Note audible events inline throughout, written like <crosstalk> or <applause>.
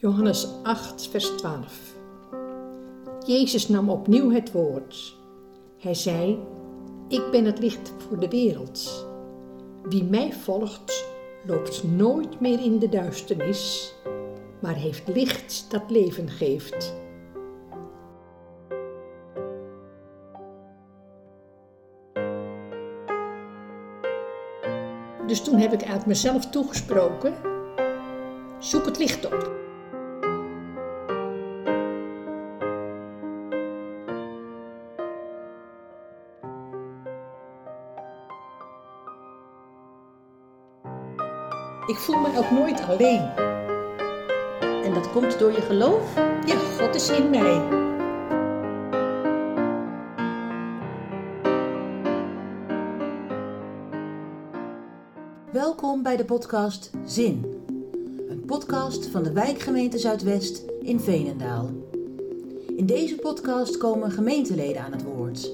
Johannes 8, vers 12. Jezus nam opnieuw het woord. Hij zei: Ik ben het licht voor de wereld. Wie mij volgt, loopt nooit meer in de duisternis, maar heeft licht dat leven geeft. Dus toen heb ik uit mezelf toegesproken: zoek het licht op. ook nooit alleen. En dat komt door je geloof? Ja, God is in mij. Welkom bij de podcast Zin. Een podcast van de wijkgemeente Zuidwest in Veenendaal. In deze podcast komen gemeenteleden aan het woord.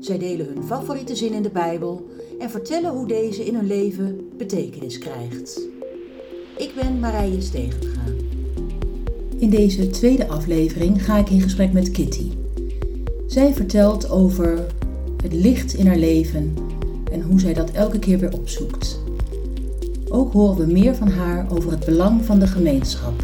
Zij delen hun favoriete zin in de Bijbel en vertellen hoe deze in hun leven betekenis krijgt. Ik ben Marije Stegenga. In deze tweede aflevering ga ik in gesprek met Kitty. Zij vertelt over het licht in haar leven en hoe zij dat elke keer weer opzoekt. Ook horen we meer van haar over het belang van de gemeenschap.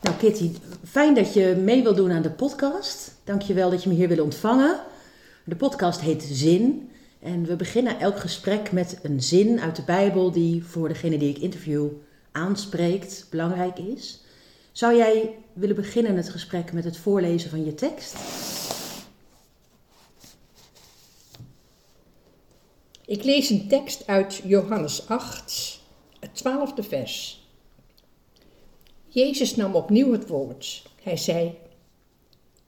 Nou Kitty, fijn dat je mee wil doen aan de podcast. Dank je wel dat je me hier wil ontvangen. De podcast heet Zin en we beginnen elk gesprek met een zin uit de Bijbel die voor degene die ik interview aanspreekt, belangrijk is. Zou jij willen beginnen het gesprek met het voorlezen van je tekst? Ik lees een tekst uit Johannes 8, het twaalfde vers. Jezus nam opnieuw het woord. Hij zei: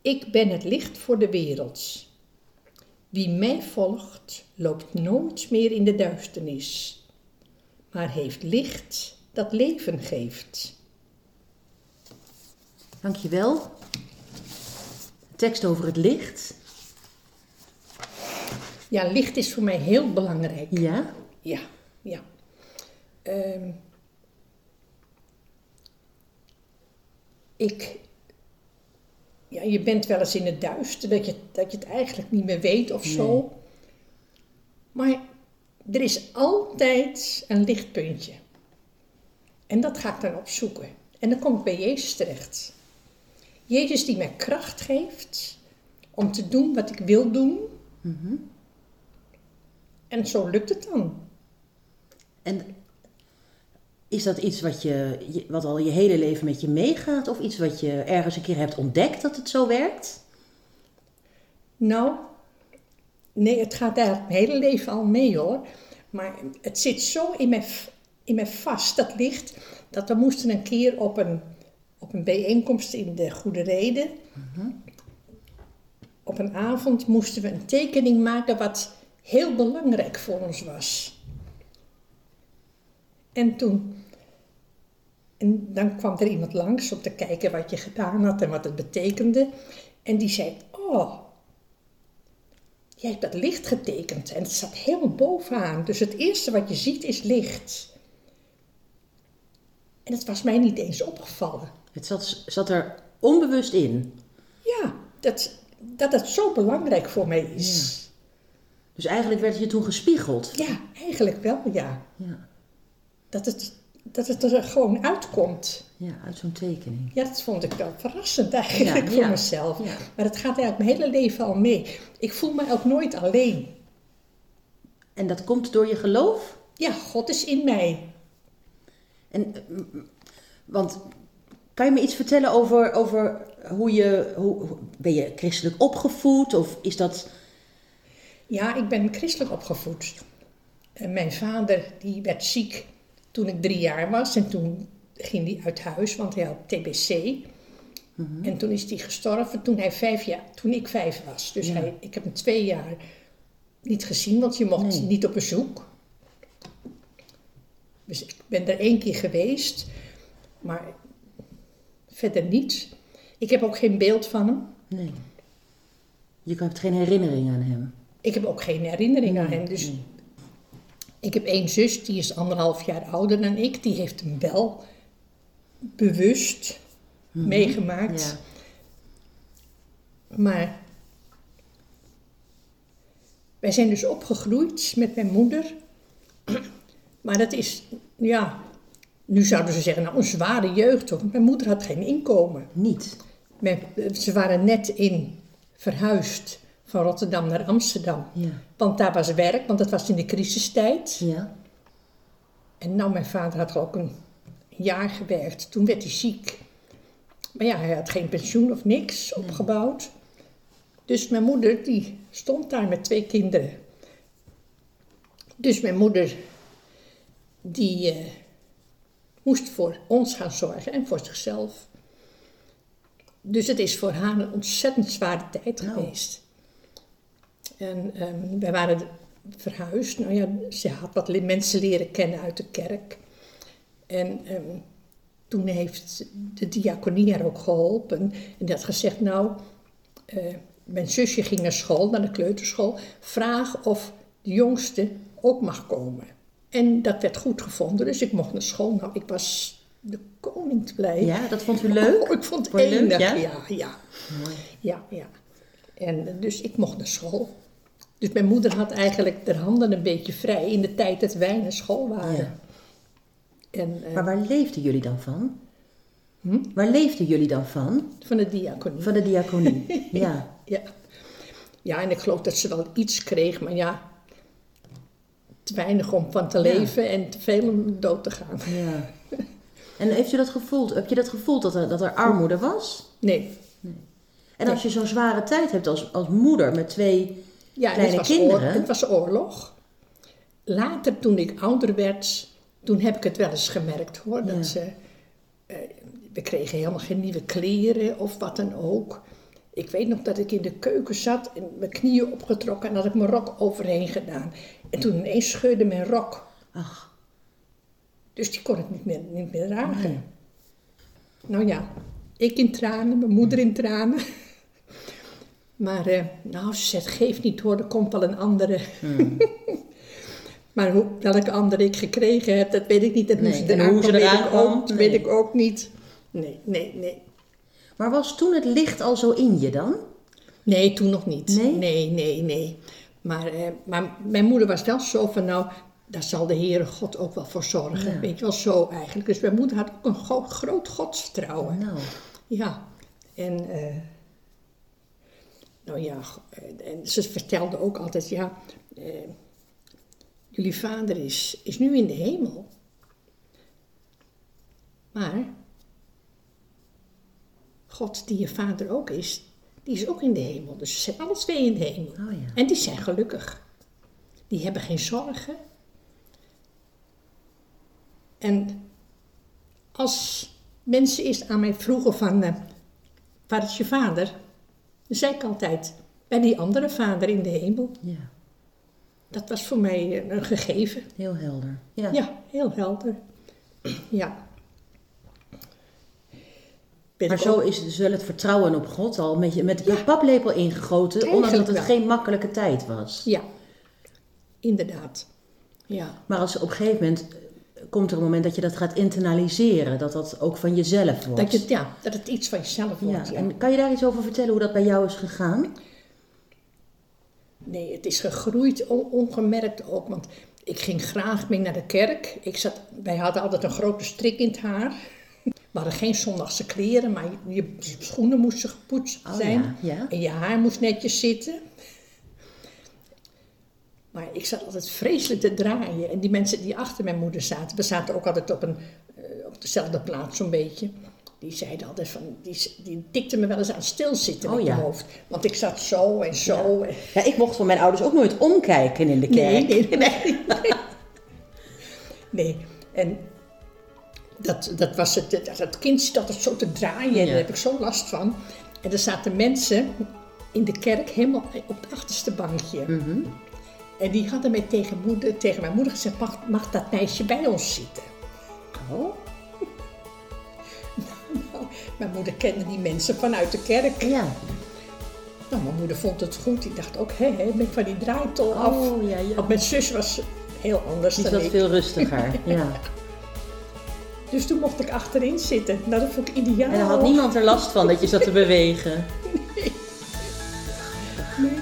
Ik ben het licht voor de wereld. Wie mij volgt, loopt nooit meer in de duisternis, maar heeft licht dat leven geeft. Dankjewel. Tekst over het licht. Ja, licht is voor mij heel belangrijk. Ja? Ja, ja. Ehm, ik, ja, je bent wel eens in het duister, dat je, dat je het eigenlijk niet meer weet of zo. Maar er is altijd een lichtpuntje. En dat ga ik dan opzoeken. En dan kom ik bij Jezus terecht. Jezus die mij kracht geeft om te doen wat ik wil doen. Mhm. En zo lukt het dan. En is dat iets wat, je, wat al je hele leven met je meegaat? Of iets wat je ergens een keer hebt ontdekt dat het zo werkt? Nou, nee, het gaat eigenlijk mijn hele leven al mee hoor. Maar het zit zo in mij, in mij vast, dat licht, dat we moesten een keer op een, op een bijeenkomst in de Goede Reden. Op een avond moesten we een tekening maken wat heel belangrijk voor ons was. En toen, en dan kwam er iemand langs om te kijken wat je gedaan had en wat het betekende. En die zei, oh, Jij hebt dat licht getekend en het staat helemaal bovenaan. Dus het eerste wat je ziet is licht. En het was mij niet eens opgevallen. Het zat, zat er onbewust in. Ja, dat, dat het zo belangrijk voor mij is. Dus eigenlijk werd je toen gespiegeld. Ja, eigenlijk wel, ja. Ja, Dat het, dat het er gewoon uitkomt. ja uit zo'n tekening. Ja, dat vond ik wel verrassend eigenlijk Ja, voor ja. mezelf. Ja. Maar het gaat eigenlijk mijn hele leven al mee. Ik voel me ook nooit alleen. En dat komt door je geloof? Ja, God is in mij. En, eh, want kan je me iets vertellen over, over hoe je. Hoe- ben je christelijk opgevoed? Of is dat. Ja, ik ben christelijk opgevoed. En mijn vader die werd ziek toen ik drie jaar was en toen ging hij uit huis, want hij had TBC. En toen is hij gestorven toen, hij vijf jaar, toen ik vijf was. Dus Ja. hij, ik heb hem twee jaar niet gezien, want je mocht Nee. niet op bezoek. Dus ik ben er één keer geweest, maar verder niet. Ik heb ook geen beeld van hem. Nee. Je hebt geen herinnering aan hem. Ik heb ook geen herinnering aan hem. Dus Nee. Ik heb één zus, die is anderhalf jaar ouder dan ik. Die heeft hem wel bewust meegemaakt. Ja. Maar wij zijn dus opgegroeid met mijn moeder. Maar dat is, ja, nu zouden ze zeggen, nou een zware jeugd toch. Mijn moeder had geen inkomen. Niet. Mijn- ze waren net in verhuisd van Rotterdam naar Amsterdam. Ja. Want daar was werk, want dat was in de crisistijd. Ja. En nou, mijn vader had ook een jaar gewerkt. Toen werd hij ziek. Maar ja, hij had geen pensioen of niks opgebouwd. Dus mijn moeder, die stond daar met twee kinderen. Dus mijn moeder, die eh, moest voor ons gaan zorgen en voor zichzelf. Dus het is voor haar een ontzettend zware tijd Nou. geweest. En ehm, wij waren verhuisd. Nou ja, ze had wat mensen leren kennen uit de kerk. En ehm, toen heeft de diaconie haar ook geholpen. En die had gezegd, nou, eh, mijn zusje ging naar school, naar de kleuterschool. Vraag of de jongste ook mag komen. En dat werd goed gevonden, dus ik mocht naar school. Nou, ik was de koning te blij. Ja, dat vond u leuk? Oh, ik vond het je leuk, enig, ja? ja, ja. Mooi. Ja, ja. En dus ik mocht naar school. Dus mijn moeder had eigenlijk de handen een beetje vrij in de tijd dat wij naar school waren. Ja. En eh, Maar waar leefden jullie dan van? Hm? Waar leefden jullie dan van? van de diaconie. Van de diaconie. <laughs> ja. Ja. ja, en ik geloof dat ze wel iets kreeg, maar ja, te weinig om van te Ja. leven en te veel om dood te gaan. ja. En heeft u dat gevoeld? Heb je dat gevoeld dat er, dat er armoede was? Nee, En als je zo'n zware tijd hebt als, als moeder met twee ja, kleine het was, kinderen. het was oorlog. Later, toen ik ouder werd, toen heb ik het wel eens gemerkt hoor. Dat Ja. ze, eh, we kregen helemaal geen nieuwe kleren of wat dan ook. Ik weet nog dat ik in de keuken zat en mijn knieën opgetrokken en had ik mijn rok overheen gedaan. En toen ineens scheurde mijn rok. Ach, Dus die kon ik niet meer, niet meer dragen. Nee. Nou ja, ik in tranen, mijn moeder in tranen. <laughs> Maar eh, nou, ze zegt, geef niet hoor, er komt wel een andere. Hmm. <laughs> maar hoe, welke andere ik gekregen heb, dat weet ik niet. Dat Nee, hoe ze en eraan hoe ze weet ik ook, nee. weet ik ook niet. Nee, nee, nee. Maar was toen het licht al zo in je dan? Nee, toen nog niet. Nee? Nee, nee, nee. Maar, eh, maar mijn moeder was wel zo van, nou, daar zal de Heere God ook wel voor zorgen. Ja. Weet je wel, zo eigenlijk. Dus mijn moeder had ook een gro- groot godsvertrouwen. Nou, Ja, en eh, nou ja, eh, en ze vertelde ook altijd, ja, eh, jullie vader is, is nu in de hemel. Maar God die je vader ook is, die is ook in de hemel. Dus ze zijn alle twee in de hemel. oh ja. En die zijn gelukkig. Die hebben geen zorgen. En als mensen eerst aan mij vroegen van, eh, waar is je vader? Dan zei ik altijd, bij die andere vader in de hemel. Ja, Dat was voor mij eh, een gegeven. heel helder. Ja. Ja, heel helder. Ja. Ben Maar zo ook- is dus wel het vertrouwen op God al met je, met je paplepel ingegoten, ondanks dat Eigenlijk het wel. geen makkelijke tijd was. Ja, inderdaad. Ja. Maar als op een gegeven moment komt er een moment dat je dat gaat internaliseren, dat dat ook van jezelf wordt. Dat, je, ja, dat het iets van jezelf wordt. ja. ja. En kan je daar iets over vertellen hoe dat bij jou is gegaan? Nee, het is gegroeid, on- ongemerkt ook. Want ik ging graag mee naar de kerk. Ik zat, wij hadden altijd een grote strik in het haar. We hadden geen zondagse kleren, maar je, je schoenen moesten gepoetst Oh, zijn. ja, ja. En je haar moest netjes zitten. Maar ik zat altijd vreselijk te draaien. En die mensen die achter mijn moeder zaten, we zaten ook altijd op, een, eh, op dezelfde plaats zo'n beetje. Die zeiden altijd van, die, die tikten me wel eens aan stilzitten Oh, met ja. mijn hoofd. Want ik zat zo en zo. en- Ja, ik mocht van mijn ouders ook nooit omkijken in de kerk. Nee, nee, nee. <laughs> nee. En dat, dat was het, dat, dat kind zit altijd zo te draaien en Ja. daar heb ik zo last van. En er zaten mensen in de kerk helemaal op het achterste bankje. Mhm. En die hadden mij tegen, moeder, tegen mijn moeder gezegd, mag, mag dat meisje bij ons zitten? Oh, <laughs> Nou, mijn moeder kende die mensen vanuit de kerk. ja. Nou, mijn moeder vond het goed. Die dacht ook, hé, hé, ben ik van die draaitol af. Oh, ja, ja. Want mijn zus was heel anders Die dan ik. veel rustiger. <laughs> Ja. Dus toen mocht ik achterin zitten. Nou, dat vond ik ideaal. En dan had niemand er last van dat je zat te bewegen. <laughs>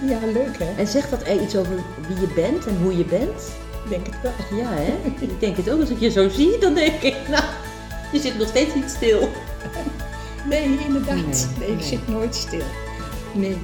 Ja, leuk hè? En zegt dat iets over wie je bent en hoe je bent? Ik denk het wel. Ja, hè? Ik denk het ook. Als ik je zo zie, dan denk ik, nou, je zit nog steeds niet stil. Nee, inderdaad. Nee, Nee, ik nee. zit nooit stil. Nee.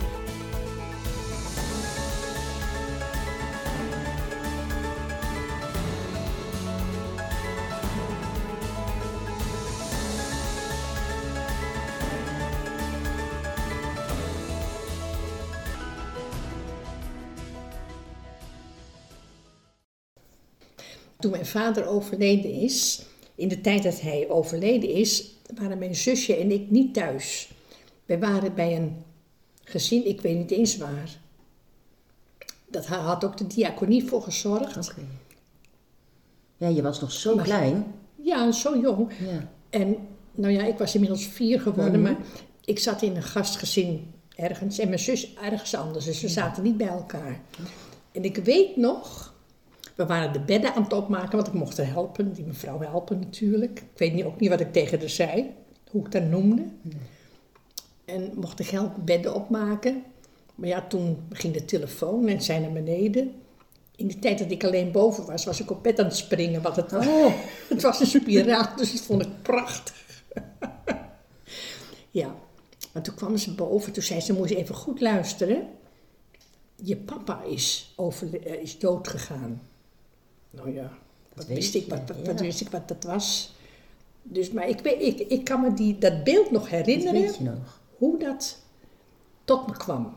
Mijn vader overleden is, in de tijd dat hij overleden is, waren mijn zusje en ik niet thuis. Wij waren bij een gezin, ik weet niet eens waar. Dat had ook de diaconie voor gezorgd. Ja, je was nog zo Maar- klein. Ja, zo jong. Ja. En nou ja, ik was inmiddels vier geworden, Mhm. maar ik zat in een gastgezin ergens en mijn zus ergens anders. Dus we zaten niet bij elkaar. En ik weet nog, we waren de bedden aan het opmaken, want ik mocht haar helpen, die mevrouw helpen natuurlijk. Ik weet niet, ook niet wat ik tegen haar zei, hoe ik dat noemde. En mocht ik helpen bedden opmaken. Maar ja, toen ging de telefoon en zij naar beneden. In de tijd dat ik alleen boven was, was ik op bed aan het springen. Wat het, was. Oh, <laughs> het was een spiraal, dus dat vond ik prachtig. <laughs> ja, maar toen kwam ze boven. Toen zei ze, moet je even goed luisteren. Je papa is, over, eh, is dood gegaan. Nou ja, wat wist, ik, wat, wat, wist ik wat dat was. Dus, maar ik, weet, ik, ik kan me die, dat beeld nog herinneren nog. hoe dat tot me kwam.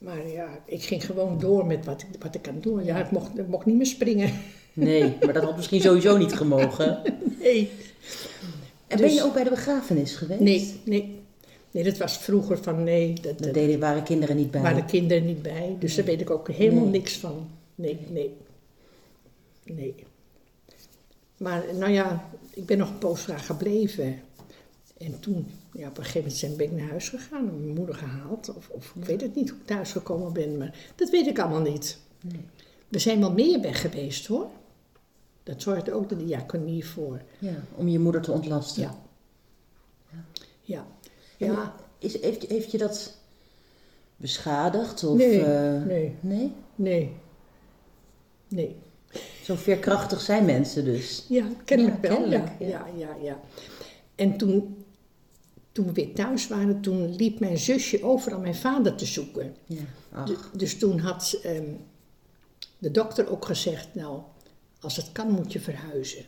Maar ja, ik ging gewoon door met wat ik, wat ik aan het doen. Ja, ik mocht, ik mocht niet meer springen. Nee, maar dat had misschien sowieso niet gemogen. <laughs> Nee. En Dus- ben je ook bij de begrafenis geweest? Nee, nee. Nee, dat was vroeger van nee, dat, Daar dat deden, waren kinderen niet bij. waren de kinderen niet bij. Dus daar weet ik ook helemaal Nee. niks van. Nee, nee. Nee. Maar nou ja, ik ben nog een poos gebleven. En toen, ja, op een gegeven moment zijn- ben ik naar huis gegaan en mijn moeder gehaald. Of, of ik weet het niet hoe ik thuis gekomen ben, maar dat weet ik allemaal niet. Nee. We zijn wel meer weg geweest hoor. Dat zorgde ook de diaconie voor. Ja, om je moeder te ontlasten. Ja. Ja. Ja. Is, heeft, heeft je dat beschadigd? Of, Nee, eh, nee. nee? Nee. Nee. Zo veerkrachtig zijn mensen dus. Ja, kennelijk Ja, wel. kennelijk, ja, ja. ja, ja, ja. En toen, toen we weer thuis waren, toen liep mijn zusje over aan mijn vader te zoeken. Ja, ach. Dus toen had ehm, de dokter ook gezegd, nou, als het kan moet je verhuizen.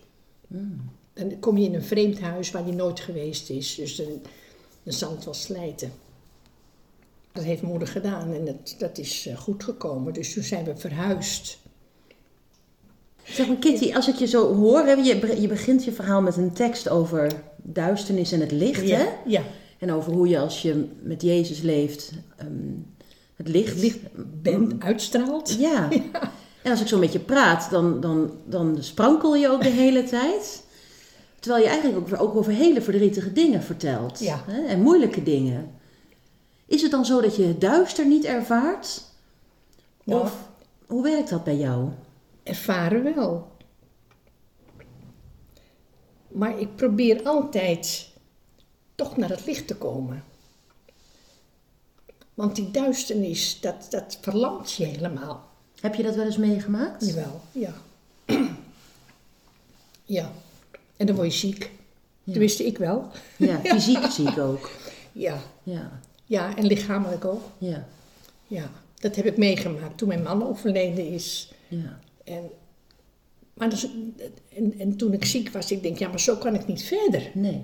Mm. Dan kom je in een vreemd huis waar je nooit geweest is. Dus dan, zal het wel slijten. Dat heeft moeder gedaan en dat, dat is eh, goed gekomen. Dus toen zijn we verhuisd. Zeg maar Kitty, als ik je zo hoor, je, je begint je verhaal met een tekst over duisternis en het licht, hè? Ja, ja. En over hoe je als je met Jezus leeft, ehm, het licht... licht bent, uitstraalt. <laughs> Ja. En als ik zo met je praat, dan, dan, dan sprankel je ook de hele tijd. Terwijl je eigenlijk ook, ook over hele verdrietige dingen vertelt. Ja. Hè? En moeilijke dingen. Is het dan zo dat je het duister niet ervaart? Nou. Of hoe werkt dat bij jou? Ervaren wel. Maar ik probeer altijd toch naar het licht te komen. Want die duisternis, dat, dat verlamt je helemaal. Heb je dat wel eens meegemaakt? Jawel, ja. <clears throat> ja. En dan word je ziek. Ja. Tenminste, ik wel. Ja, <laughs> fysiek ziek ook. Ja. Ja, ja, en lichamelijk ook. ja, Ja, dat heb ik meegemaakt toen mijn man overleden is. ja. En, maar dus, en, en toen ik ziek was, ik denk, ja, maar zo kan ik niet verder. Nee.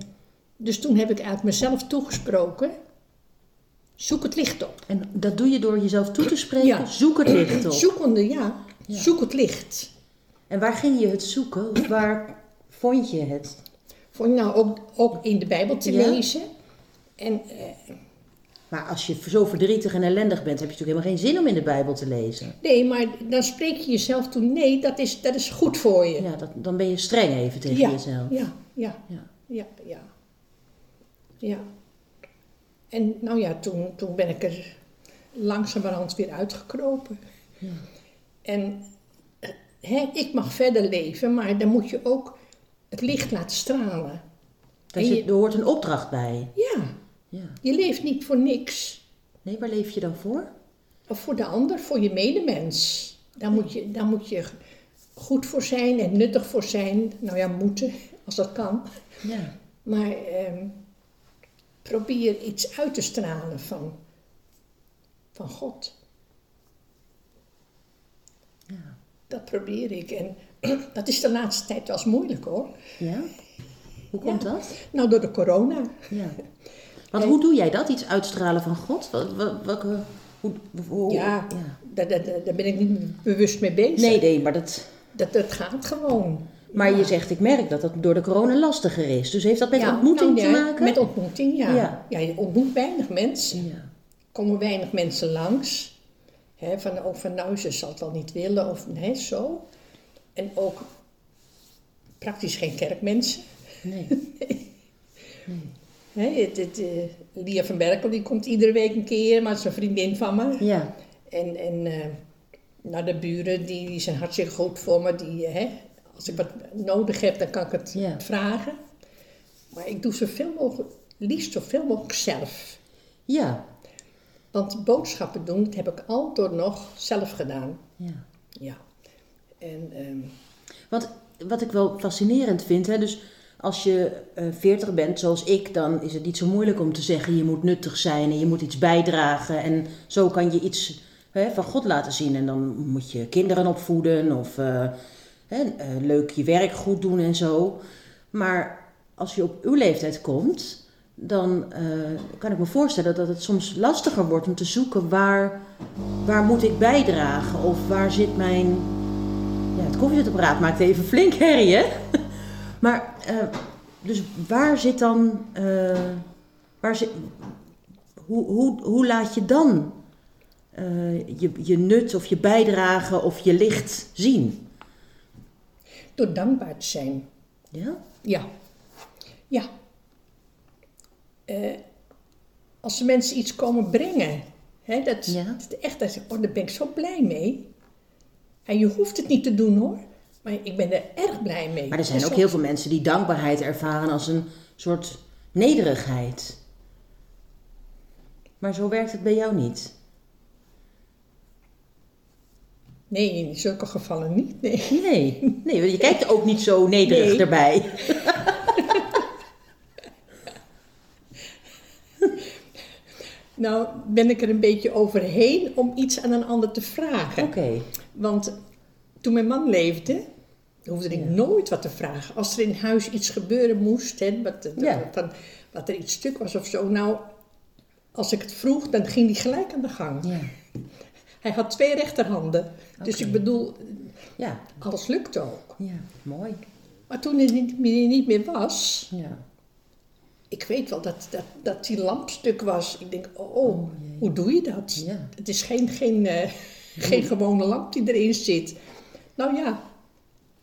Dus toen heb ik uit mezelf toegesproken, zoek het licht op. En dat doe je door jezelf toe te spreken. Ja. Zoek het licht op. Zoekende, ja, Ja. zoek het licht. En waar ging je het zoeken? Waar vond je het? Vond je nou ook, ook in de Bijbel te Ja. lezen. En eh, Maar als je zo verdrietig en ellendig bent, heb je natuurlijk helemaal geen zin om in de Bijbel te lezen. nee, maar dan spreek je jezelf toe, nee, dat is, dat is goed voor je. Ja, dat, dan ben je streng even tegen ja, jezelf. Ja, ja, Ja. ja, ja. Ja. En nou ja, toen, toen ben ik er langzamerhand weer uitgekropen. En eh, hè, ik mag verder leven, maar dan moet je ook het licht laten stralen. Daar, zit, je- er hoort een opdracht bij. Ja, Ja. je leeft niet voor niks. Nee, waar leef je dan voor? Of voor de ander, voor je medemens. Daar moet je, daar moet je goed voor zijn en nuttig voor zijn. Nou ja, moeten, als dat kan. Ja. Maar ehm, probeer iets uit te stralen van, van God. Ja. Dat probeer ik. En <clears throat> dat is de laatste tijd wel eens moeilijk hoor. ja? Hoe komt dat? Nou, door de corona. Ja. <laughs> Want hoe doe jij dat? Iets uitstralen van God? Wat, wat, welke, hoe, hoe- Ja, Daar, daar, daar daar ben ik niet bewust mee bezig. Nee, nee, maar, dat, Dat, dat gaat gewoon. maar Ja. je zegt, ik merk dat dat door de corona lastiger is. Dus heeft dat met Ja, ontmoeting nou te maken? Met ontmoeting, ja. Ja. je ontmoet weinig mensen. Ja. komen weinig mensen langs. Van, ook van nou, ze zal het wel niet willen of zo. En ook praktisch geen kerkmensen. Nee. <laughs> Het, het, eh, Lia van Berkel die komt iedere week een keer, maar het is een vriendin van me. Ja. En, en eh, nou, de buren die, die zijn hartstikke goed voor me. Die, eh, hè, als ik wat nodig heb, dan kan ik het Ja. vragen. Maar ik doe zoveel mogelijk, liefst zoveel mogelijk zelf. Ja. Want boodschappen doen, dat heb ik altijd nog zelf gedaan. ja. Ja. En ehm, wat ik wel fascinerend vind, hè, dus als je eh 40 bent zoals ik, dan is het niet zo moeilijk om te zeggen je moet nuttig zijn en je moet iets bijdragen. En zo kan je iets hè, van God laten zien. En dan moet je kinderen opvoeden of eh, hè, eh, leuk je werk goed doen en zo. Maar als je op uw leeftijd komt, dan kan ik me voorstellen dat het soms lastiger wordt om te zoeken waar, waar moet ik bijdragen of waar zit mijn ja, het koffiezetapparaat maakt even flink herrie, hè? <laughs> Maar, eh, dus waar zit dan... eh, waar zit, hoe, hoe, hoe laat je dan eh, je, je nut of je bijdrage of je licht zien? door dankbaar te zijn. Ja? Ja. Ja. Als de mensen iets komen brengen, hè, dat, Ja. dat echt, dat, oh, daar ben ik zo blij mee. En je hoeft het niet te doen hoor, maar ik ben er erg blij mee. Maar er zijn ook heel veel mensen die dankbaarheid ervaren als een soort nederigheid. Maar zo werkt het bij jou niet. Nee, in zulke gevallen niet. Nee. Nee, nee je kijkt ook niet zo nederig Nee. erbij. <laughs> Nou ben ik er een beetje overheen om iets aan een ander te vragen. Oké. Want toen mijn man leefde, hoefde ik Ja. nooit wat te vragen. Als er in huis iets gebeuren moest, hè, wat, dat- Ja. van, wat er iets stuk was of zo. Nou, als ik het vroeg, dan ging hij gelijk aan de gang. Ja. Hij had twee rechterhanden. Dus ik bedoel, Ja. alles lukte ook. Ja, mooi. Maar toen hij niet meer, niet meer was, Ja. Ik weet wel dat, dat, dat die lamp stuk was. Ik denk, oh, oh, Oh, hoe doe je dat? Ja. Het is geen, geen, eh, <laughs> geen gewone lamp die erin zit. Nou ja,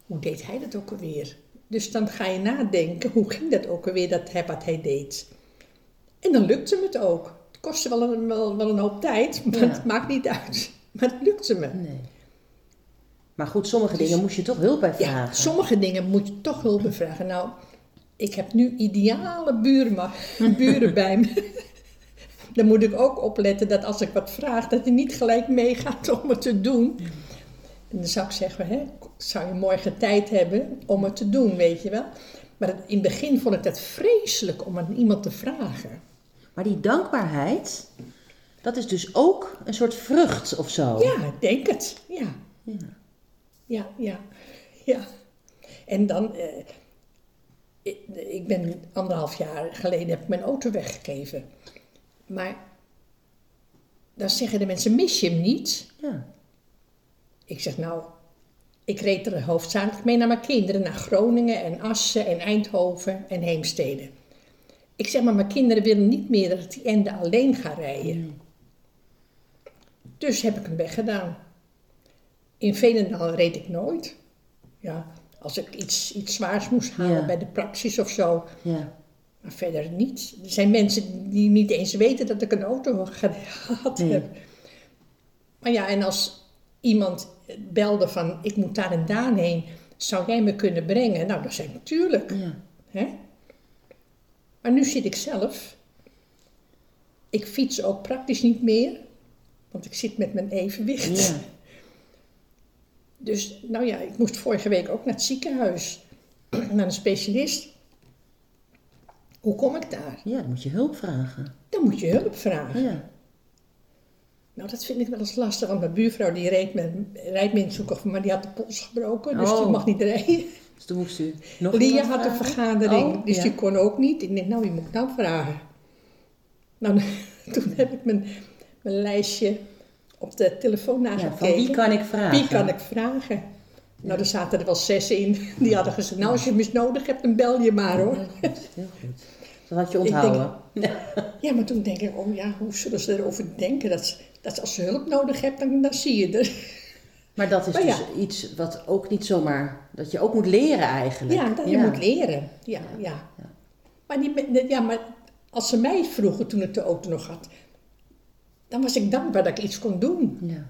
hoe deed hij dat ook alweer? Dus dan ga je nadenken, hoe ging dat ook alweer, dat hij wat hij deed? En dan lukte me het ook. Het kostte wel een, wel, wel een hoop tijd, <laughs> maar Ja. het maakt niet uit. Maar het lukte me. Nee. Maar goed, sommige dingen moest je toch hulp bij Ja, vragen. sommige dingen moet je toch hulp bij vragen. Nou, ik heb nu ideale buren, buren bij me. <laughs> Dan moet ik ook opletten dat als ik wat vraag, dat hij niet gelijk meegaat om het te doen. En dan zou ik zeggen, hè, zou je morgen tijd hebben om het te doen, weet je wel. Maar in het begin vond ik dat vreselijk om aan iemand te vragen. Maar die dankbaarheid, dat is dus ook een soort vrucht of zo. Ja, ik denk het. Ja, Ja. ja, ja. ja. En dan, eh, ik, ben anderhalf jaar geleden heb ik mijn auto weggegeven. Maar dan zeggen de mensen, mis je hem niet? Ja. Ik zeg, nou, ik reed er hoofdzakelijk mee naar mijn kinderen, naar Groningen en Assen en Eindhoven en Heemstede. Ik zeg, maar mijn kinderen willen niet meer dat ik die ende alleen ga rijden. Dus heb ik hem weggedaan. In Veenendaal reed ik nooit. Ja, als ik iets, iets zwaars moest halen Ja. bij de praxis of zo. Ja. Maar verder niet. Er zijn mensen die niet eens weten dat ik een auto gehad Nee. heb. Maar ja, en als iemand belde van ik moet daar en daar heen. Zou jij me kunnen brengen? Nou, dat zei ik natuurlijk. Ja. Hè? Maar nu zit ik zelf. Ik fiets ook praktisch niet meer. Want ik zit met mijn evenwicht. Ja. Dus nou ja, ik moest vorige week ook naar het ziekenhuis. <clears throat> Naar een specialist. Hoe kom ik daar? ja, dan moet je hulp vragen. Dan moet je hulp vragen. Ja. Nou, dat vind ik wel eens lastig, want mijn buurvrouw die reed met, rijdt me in maar die had de pols gebroken, dus Oh. die mag niet rijden. <laughs> Dus toen moest u nog Lia had een vergadering, Oh, dus ja. die kon ook niet. Ik denk, nou, wie moet ik nou vragen? Nou, <laughs> toen heb ik mijn, mijn lijstje op de telefoon Ja, nagekeken. van wie kan ik vragen? Wie kan ik vragen? Nou, er zaten er wel zes in. <laughs> Die hadden gezegd, nou, als je mis nodig hebt, dan bel je maar hoor. Heel goed, heel goed. Dat had je Ik denk- onthouden. <laughs> Ja, maar toen denk ik, oh ja, hoe zullen ze erover denken? Dat, dat als ze hulp nodig hebt, dan, dan zie je er. <laughs> Maar dat is Maar dus ja. iets wat ook niet zomaar... Dat je ook moet leren eigenlijk. Ja, dat je moet leren. Ja, ja. Ja. Maar, die, ja, maar als ze mij vroegen toen ik de auto nog had, dan was ik dankbaar dat ik iets kon doen. Ja.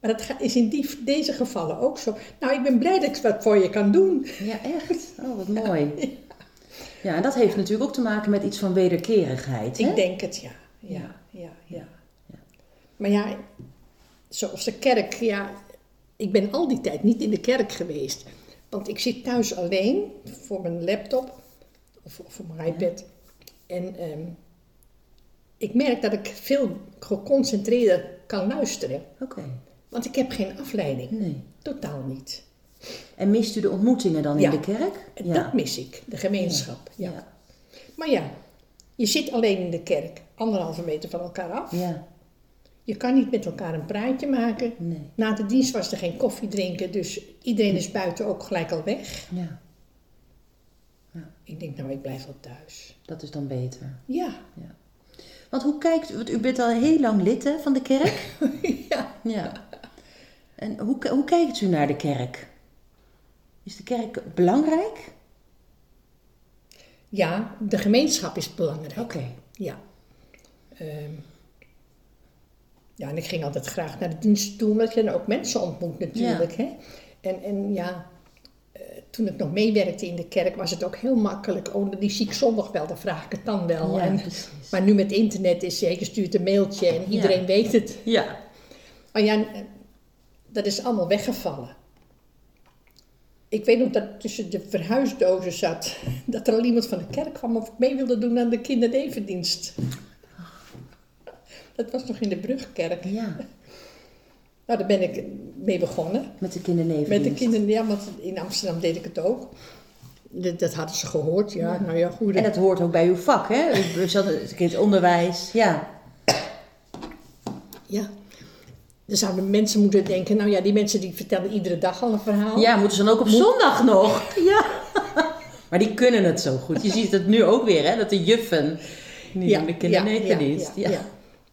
Maar dat is in die, deze gevallen ook zo. Nou, ik ben blij dat ik wat voor je kan doen. ja, echt. Oh, wat <laughs> mooi. Ja, en dat heeft natuurlijk ook te maken met iets van wederkerigheid. Hè? Ik denk het, ja. Ja, ja, ja. Maar ja, zoals de kerk, ja, ik ben al die tijd niet in de kerk geweest. Want ik zit thuis alleen voor mijn laptop of voor mijn iPad. En ehm, ik merk dat ik veel geconcentreerder kan luisteren. Oké, Want ik heb geen afleiding. nee. Totaal niet. En mist u de ontmoetingen dan Ja. in de kerk? En Dat mis ik, de gemeenschap. Ja. Ja. Maar ja, je zit alleen in de kerk, anderhalve meter van elkaar af. Ja, Je kan niet met elkaar een praatje maken. nee. Na de dienst was er geen koffie drinken, dus iedereen is buiten ook gelijk al weg. Ja, Ik denk, nou, ik blijf wel thuis. dat is dan beter. Ja, Want hoe kijkt u, want u bent al heel lang lid hè, van de kerk? <laughs> ja. Ja. En hoe, hoe kijkt u naar de kerk? Is de kerk belangrijk? Ja, de gemeenschap is belangrijk. Oké. Ja. Ehm, ja, en ik ging altijd graag naar de dienst toe, omdat je dan ook mensen ontmoet natuurlijk. Hè? En, en ja, toen ik nog meewerkte in de kerk was het ook heel makkelijk. Oh, die zie ik zondag wel, dan vraag ik het dan wel. Ja, en, precies. maar nu met internet is je stuurt een mailtje en iedereen weet het. Ja. Maar ja, eh, dat is allemaal weggevallen. Ik weet nog dat tussen de verhuisdozen zat, <laughs> dat er al iemand van de kerk kwam of ik mee wilde doen aan de kindernevendienst. Dat was nog in de Brugkerk. Ja, Nou, daar ben ik mee begonnen. met de kindernevendienst. Met de kinderen, ja, want in Amsterdam deed ik het ook. Dat, dat hadden ze gehoord, ja. Nou ja, goed. En dat hoort ook bij uw vak, hè? U zat in het onderwijs. Ja. Ja. Dan zouden mensen moeten denken, nou ja, die mensen die vertellen iedere dag al een verhaal. Ja, moeten ze dan ook op zondag nog? <laughs> Ja. Maar die kunnen het zo goed. Je ziet het nu ook weer, hè? Dat de juffen nu doen de kindernevendienst. Ja, ja, ja.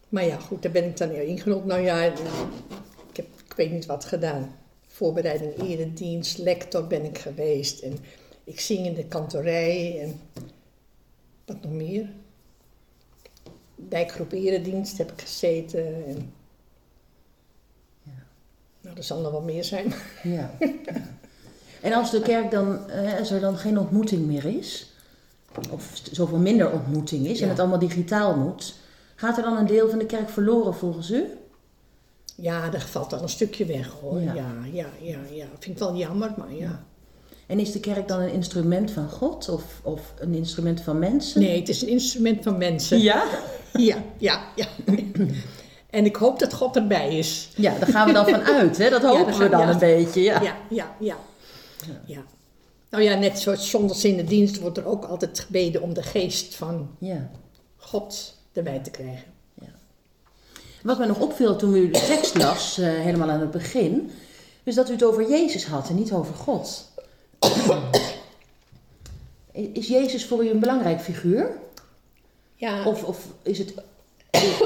Maar ja, goed, daar ben ik dan weer ingerold. Nou ja, ik weet niet wat gedaan. Voorbereiding eredienst, lector ben ik geweest. En ik zing in de kantorij en wat nog meer. Dijkgroep eredienst heb ik gezeten. En... Nou, er zal nog wel meer zijn. Ja. En als de kerk dan, eh, als er dan geen ontmoeting meer is, of zoveel minder ontmoeting is en Ja. het allemaal digitaal moet, gaat er dan een deel van de kerk verloren volgens u? Ja, er valt al een stukje weg hoor. Ja. Ja, ja, ja, ja. Vind ik wel jammer, maar ja. En is de kerk dan een instrument van God of, of een instrument van mensen? Nee, het is een instrument van mensen. Ja? Ja, ja, ja. <laughs> En ik hoop dat God erbij is. Ja, daar gaan we dan van uit, hè? Dat hopen we dan een beetje, ja. Ja, ja, ja. ja. Nou ja, net zoals zondags in de dienst wordt er ook altijd gebeden om de geest van Ja. God erbij te krijgen. Wat mij nog opviel toen u de tekst las, eh, helemaal aan het begin, is dat u het over Jezus had en niet over God. <coughs> Is Jezus voor u een belangrijk figuur? Ja, Of, of is het. <coughs>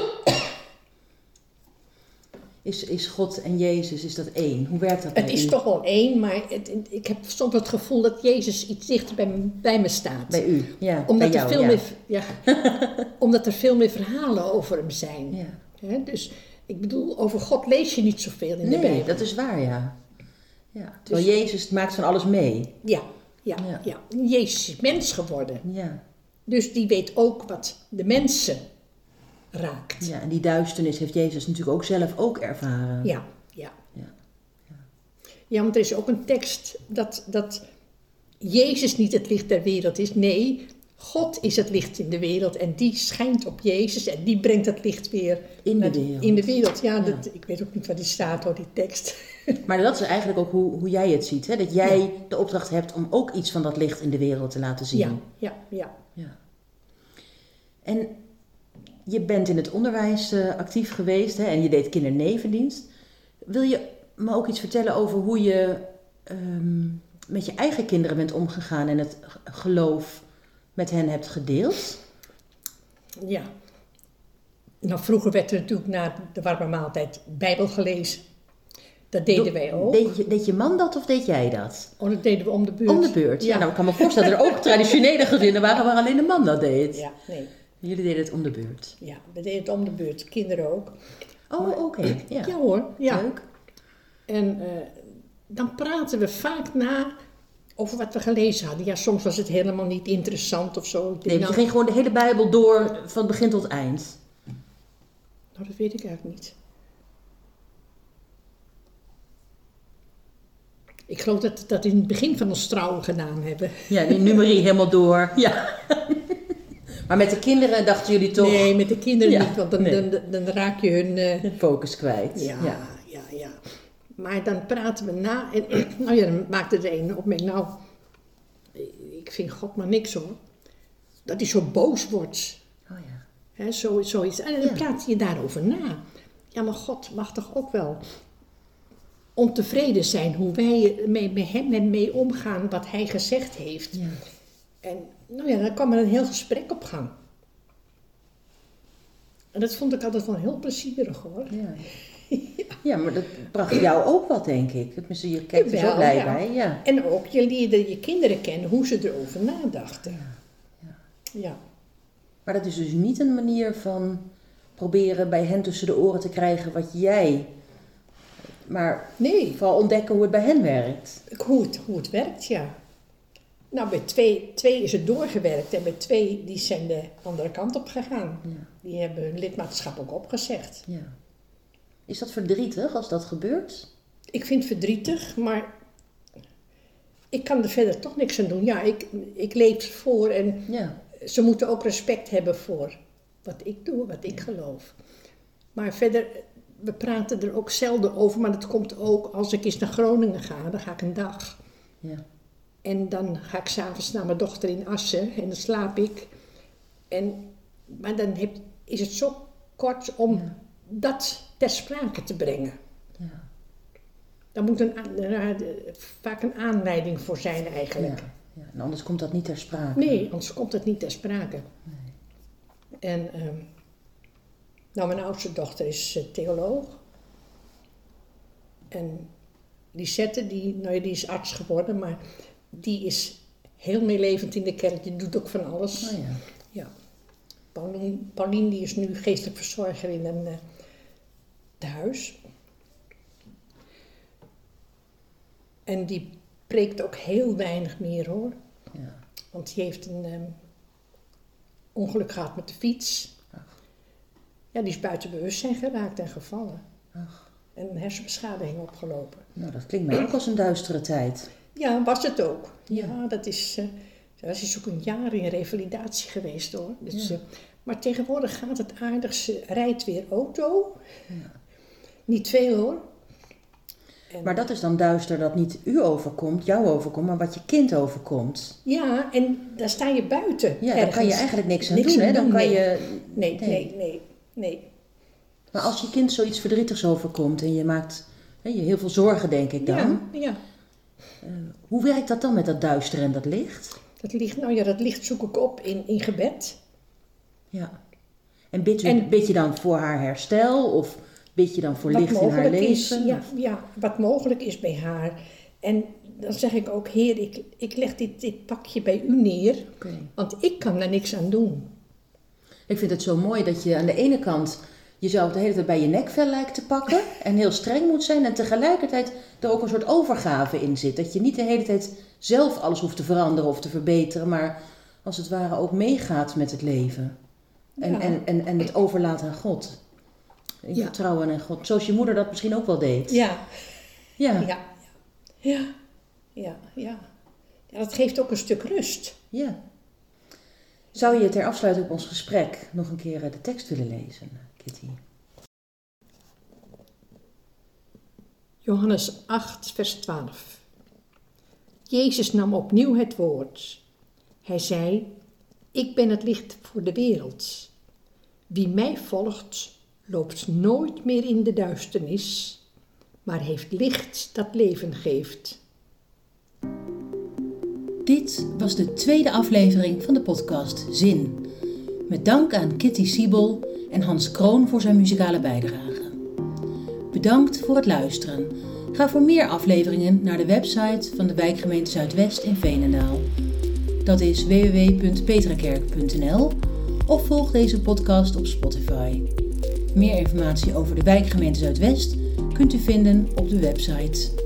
Is, is God en Jezus, is dat één? Hoe werkt dat het is u? toch wel één, maar het, ik heb soms het gevoel dat Jezus iets dichter bij, me- bij me staat. Bij u, ja. omdat, bij er jou, veel ja. meer, ja, <laughs> omdat er veel meer verhalen over hem zijn. Ja. Hè, dus Ik bedoel, over God lees je niet zoveel in de Nee, Bijbel. dat is waar, ja. ja. Terwijl Jezus maakt van alles mee. Ja, ja, Ja. ja, Jezus is mens geworden. Ja. Dus die weet ook wat de mensen raakt. ja, en die duisternis heeft Jezus natuurlijk ook zelf ook ervaren. Ja, ja. Ja. Ja, want er is ook een tekst dat, dat Jezus niet het licht der wereld is. Nee, God is het licht in de wereld en die schijnt op Jezus en die brengt het licht weer In de wereld. In de wereld, ja, Ja. Dat, ik weet ook niet waar die staat hoor, die tekst. <laughs> Maar dat is eigenlijk ook hoe, hoe jij het ziet. Hè? Dat jij de opdracht hebt om ook iets van dat licht in de wereld te laten zien. Ja, ja, ja. Ja. En je bent in het onderwijs eh, actief geweest hè, en je deed kindernevendienst. Wil je me ook iets vertellen over hoe je ehm, met je eigen kinderen bent omgegaan en het geloof met hen hebt gedeeld? ja. Nou, vroeger werd er natuurlijk na de warme maaltijd Bijbel gelezen. Dat deden Do- wij ook. Deed je, deed je man dat of deed jij dat? Oh, dat deden we om de buurt. Om de beurt. Ja, nou, ik kan me voorstellen dat er ook <laughs> traditionele gezinnen waren waar alleen de man dat deed. Ja, nee. Jullie deden het om de beurt. Ja, we deden het om de buurt. Kinderen ook. Oh, oké. Ja. Ja hoor, ja. Leuk. En eh, dan praten we vaak na over wat we gelezen hadden. Ja, soms was het helemaal niet interessant of zo. Nee, je ging gewoon de hele Bijbel door van begin tot eind. nou, dat weet ik eigenlijk niet. Ik geloof dat we dat in het begin van ons trouwen gedaan hebben. Ja, die nummerie <laughs> helemaal door. Ja. maar met de kinderen dachten jullie toch Nee, met de kinderen Ja, niet, want dan, nee. dan, dan raak je hun... eh, de focus kwijt. Ja, ja, ja, Maar dan praten we na. En, nou <clears throat> ja, dan maakte de ene opmerking. Nou, ik vind God maar niks hoor. Dat hij zo boos wordt. Oh ja. Zo, zoiets. En dan Ja. praat je daarover na. Ja, maar God mag toch ook wel ontevreden zijn hoe wij met, met hem en mee omgaan wat hij gezegd heeft. Ja. En nou ja, dan kwam er een heel gesprek op gang. En dat vond ik altijd wel heel plezierig hoor. Ja. <laughs> ja, maar dat bracht jou ook wat, denk ik. Tenminste, je kijkt er zo blij ja. bij. Ja. En ook, je leerde je kinderen kennen hoe ze erover nadachten. Ja. Ja. Maar dat is dus niet een manier van proberen bij hen tussen de oren te krijgen wat jij... Maar Nee, vooral ontdekken hoe het bij hen werkt. hoe het, hoe het werkt, ja. Nou, bij twee, twee is het doorgewerkt en bij twee die zijn de andere kant op gegaan. Die hebben hun lidmaatschap ook opgezegd. ja. Is dat verdrietig als dat gebeurt? Ik vind het verdrietig, maar ik kan er verder toch niks aan doen. Ja, ik, ik leef voor en Ja. ze moeten ook respect hebben voor wat ik doe, wat ik geloof. Maar verder, we praten er ook zelden over, maar dat komt ook als ik eens naar Groningen ga, dan ga ik een dag. Ja. En dan ga ik s'avonds naar mijn dochter in Assen en dan slaap ik. En, maar dan heb, is het zo kort om Ja. Dat ter sprake te brengen. Ja. Daar moet een, aan- eh, vaak een aanleiding voor zijn eigenlijk. Ja. ja. En anders komt dat niet ter sprake. Nee, anders komt het niet ter sprake. En ehm, nou, mijn oudste dochter is eh, theoloog. En Lisette, die, nou ja, die is arts geworden, maar die is heel meelevend in de kerk. Die doet ook van alles. Oh ja. Paulien, Paulien die is nu geestelijk verzorger in een eh, tehuis. En die preekt ook heel weinig meer hoor. Ja. Want die heeft een ehm, ongeluk gehad met de fiets. Ach. Ja, die is buiten bewustzijn geraakt en gevallen. Ach. En een hersenbeschadiging opgelopen. Nou, dat klinkt mij ook als een duistere tijd. Ja, was het ook. Ja, Ja. dat is... eh dat is ook een jaar in revalidatie geweest hoor. Dus, Ja. eh, maar tegenwoordig gaat het aardig. Ze rijdt weer auto. Ja. Niet veel hoor. En- Maar dat is dan duister dat niet u overkomt, jou overkomt, maar wat je kind overkomt. Ja, en daar sta je buiten. Ja, daar kan je eigenlijk niks aan Niks doen. Hè? Dan doen, kan nee. je, Nee, Nee. nee, nee, nee. Maar als je kind zoiets verdrietigs overkomt en je maakt hè, je heel veel zorgen, denk ik dan. Ja, ja. Hoe werkt dat dan met dat duister en dat licht? Dat licht, nou ja, dat licht zoek ik op in, in gebed. Ja. En bid, u, En- bid je dan voor haar herstel of bid je dan voor licht in haar leven? is. Ja, ja, wat mogelijk is bij haar. En dan zeg ik ook, Heer, ik, ik leg dit, dit pakje bij u neer, want ik kan daar niks aan doen. Ik vind het zo mooi dat je aan de ene kant je zou de hele tijd bij je nekvel lijkt te pakken en heel streng moet zijn en tegelijkertijd er ook een soort overgave in zit. Dat je niet de hele tijd zelf alles hoeft te veranderen of te verbeteren, maar als het ware ook meegaat met het leven. En, Ja. en, en, en het overlaat aan God. In Ja. vertrouwen aan God. Zoals je moeder dat misschien ook wel deed. Ja, Ja. ja, ja, ja, ja. Ja, dat geeft ook een stuk rust. ja. Zou je ter afsluiting op ons gesprek nog een keer eh, de tekst willen lezen, Kitty? Johannes 8, vers 12. Jezus nam opnieuw het woord. Hij zei: Ik ben het licht voor de wereld. Wie mij volgt, loopt nooit meer in de duisternis, maar heeft licht dat leven geeft. Dit was de tweede aflevering van de podcast Zin. Met dank aan Kitty Siebel en Hans Kroon voor zijn muzikale bijdrage. Bedankt voor het luisteren. Ga voor meer afleveringen naar de website van de wijkgemeente Zuidwest in Veenendaal. Dat is www.petrakerk.nl of volg deze podcast op Spotify. Meer informatie over de wijkgemeente Zuidwest kunt u vinden op de website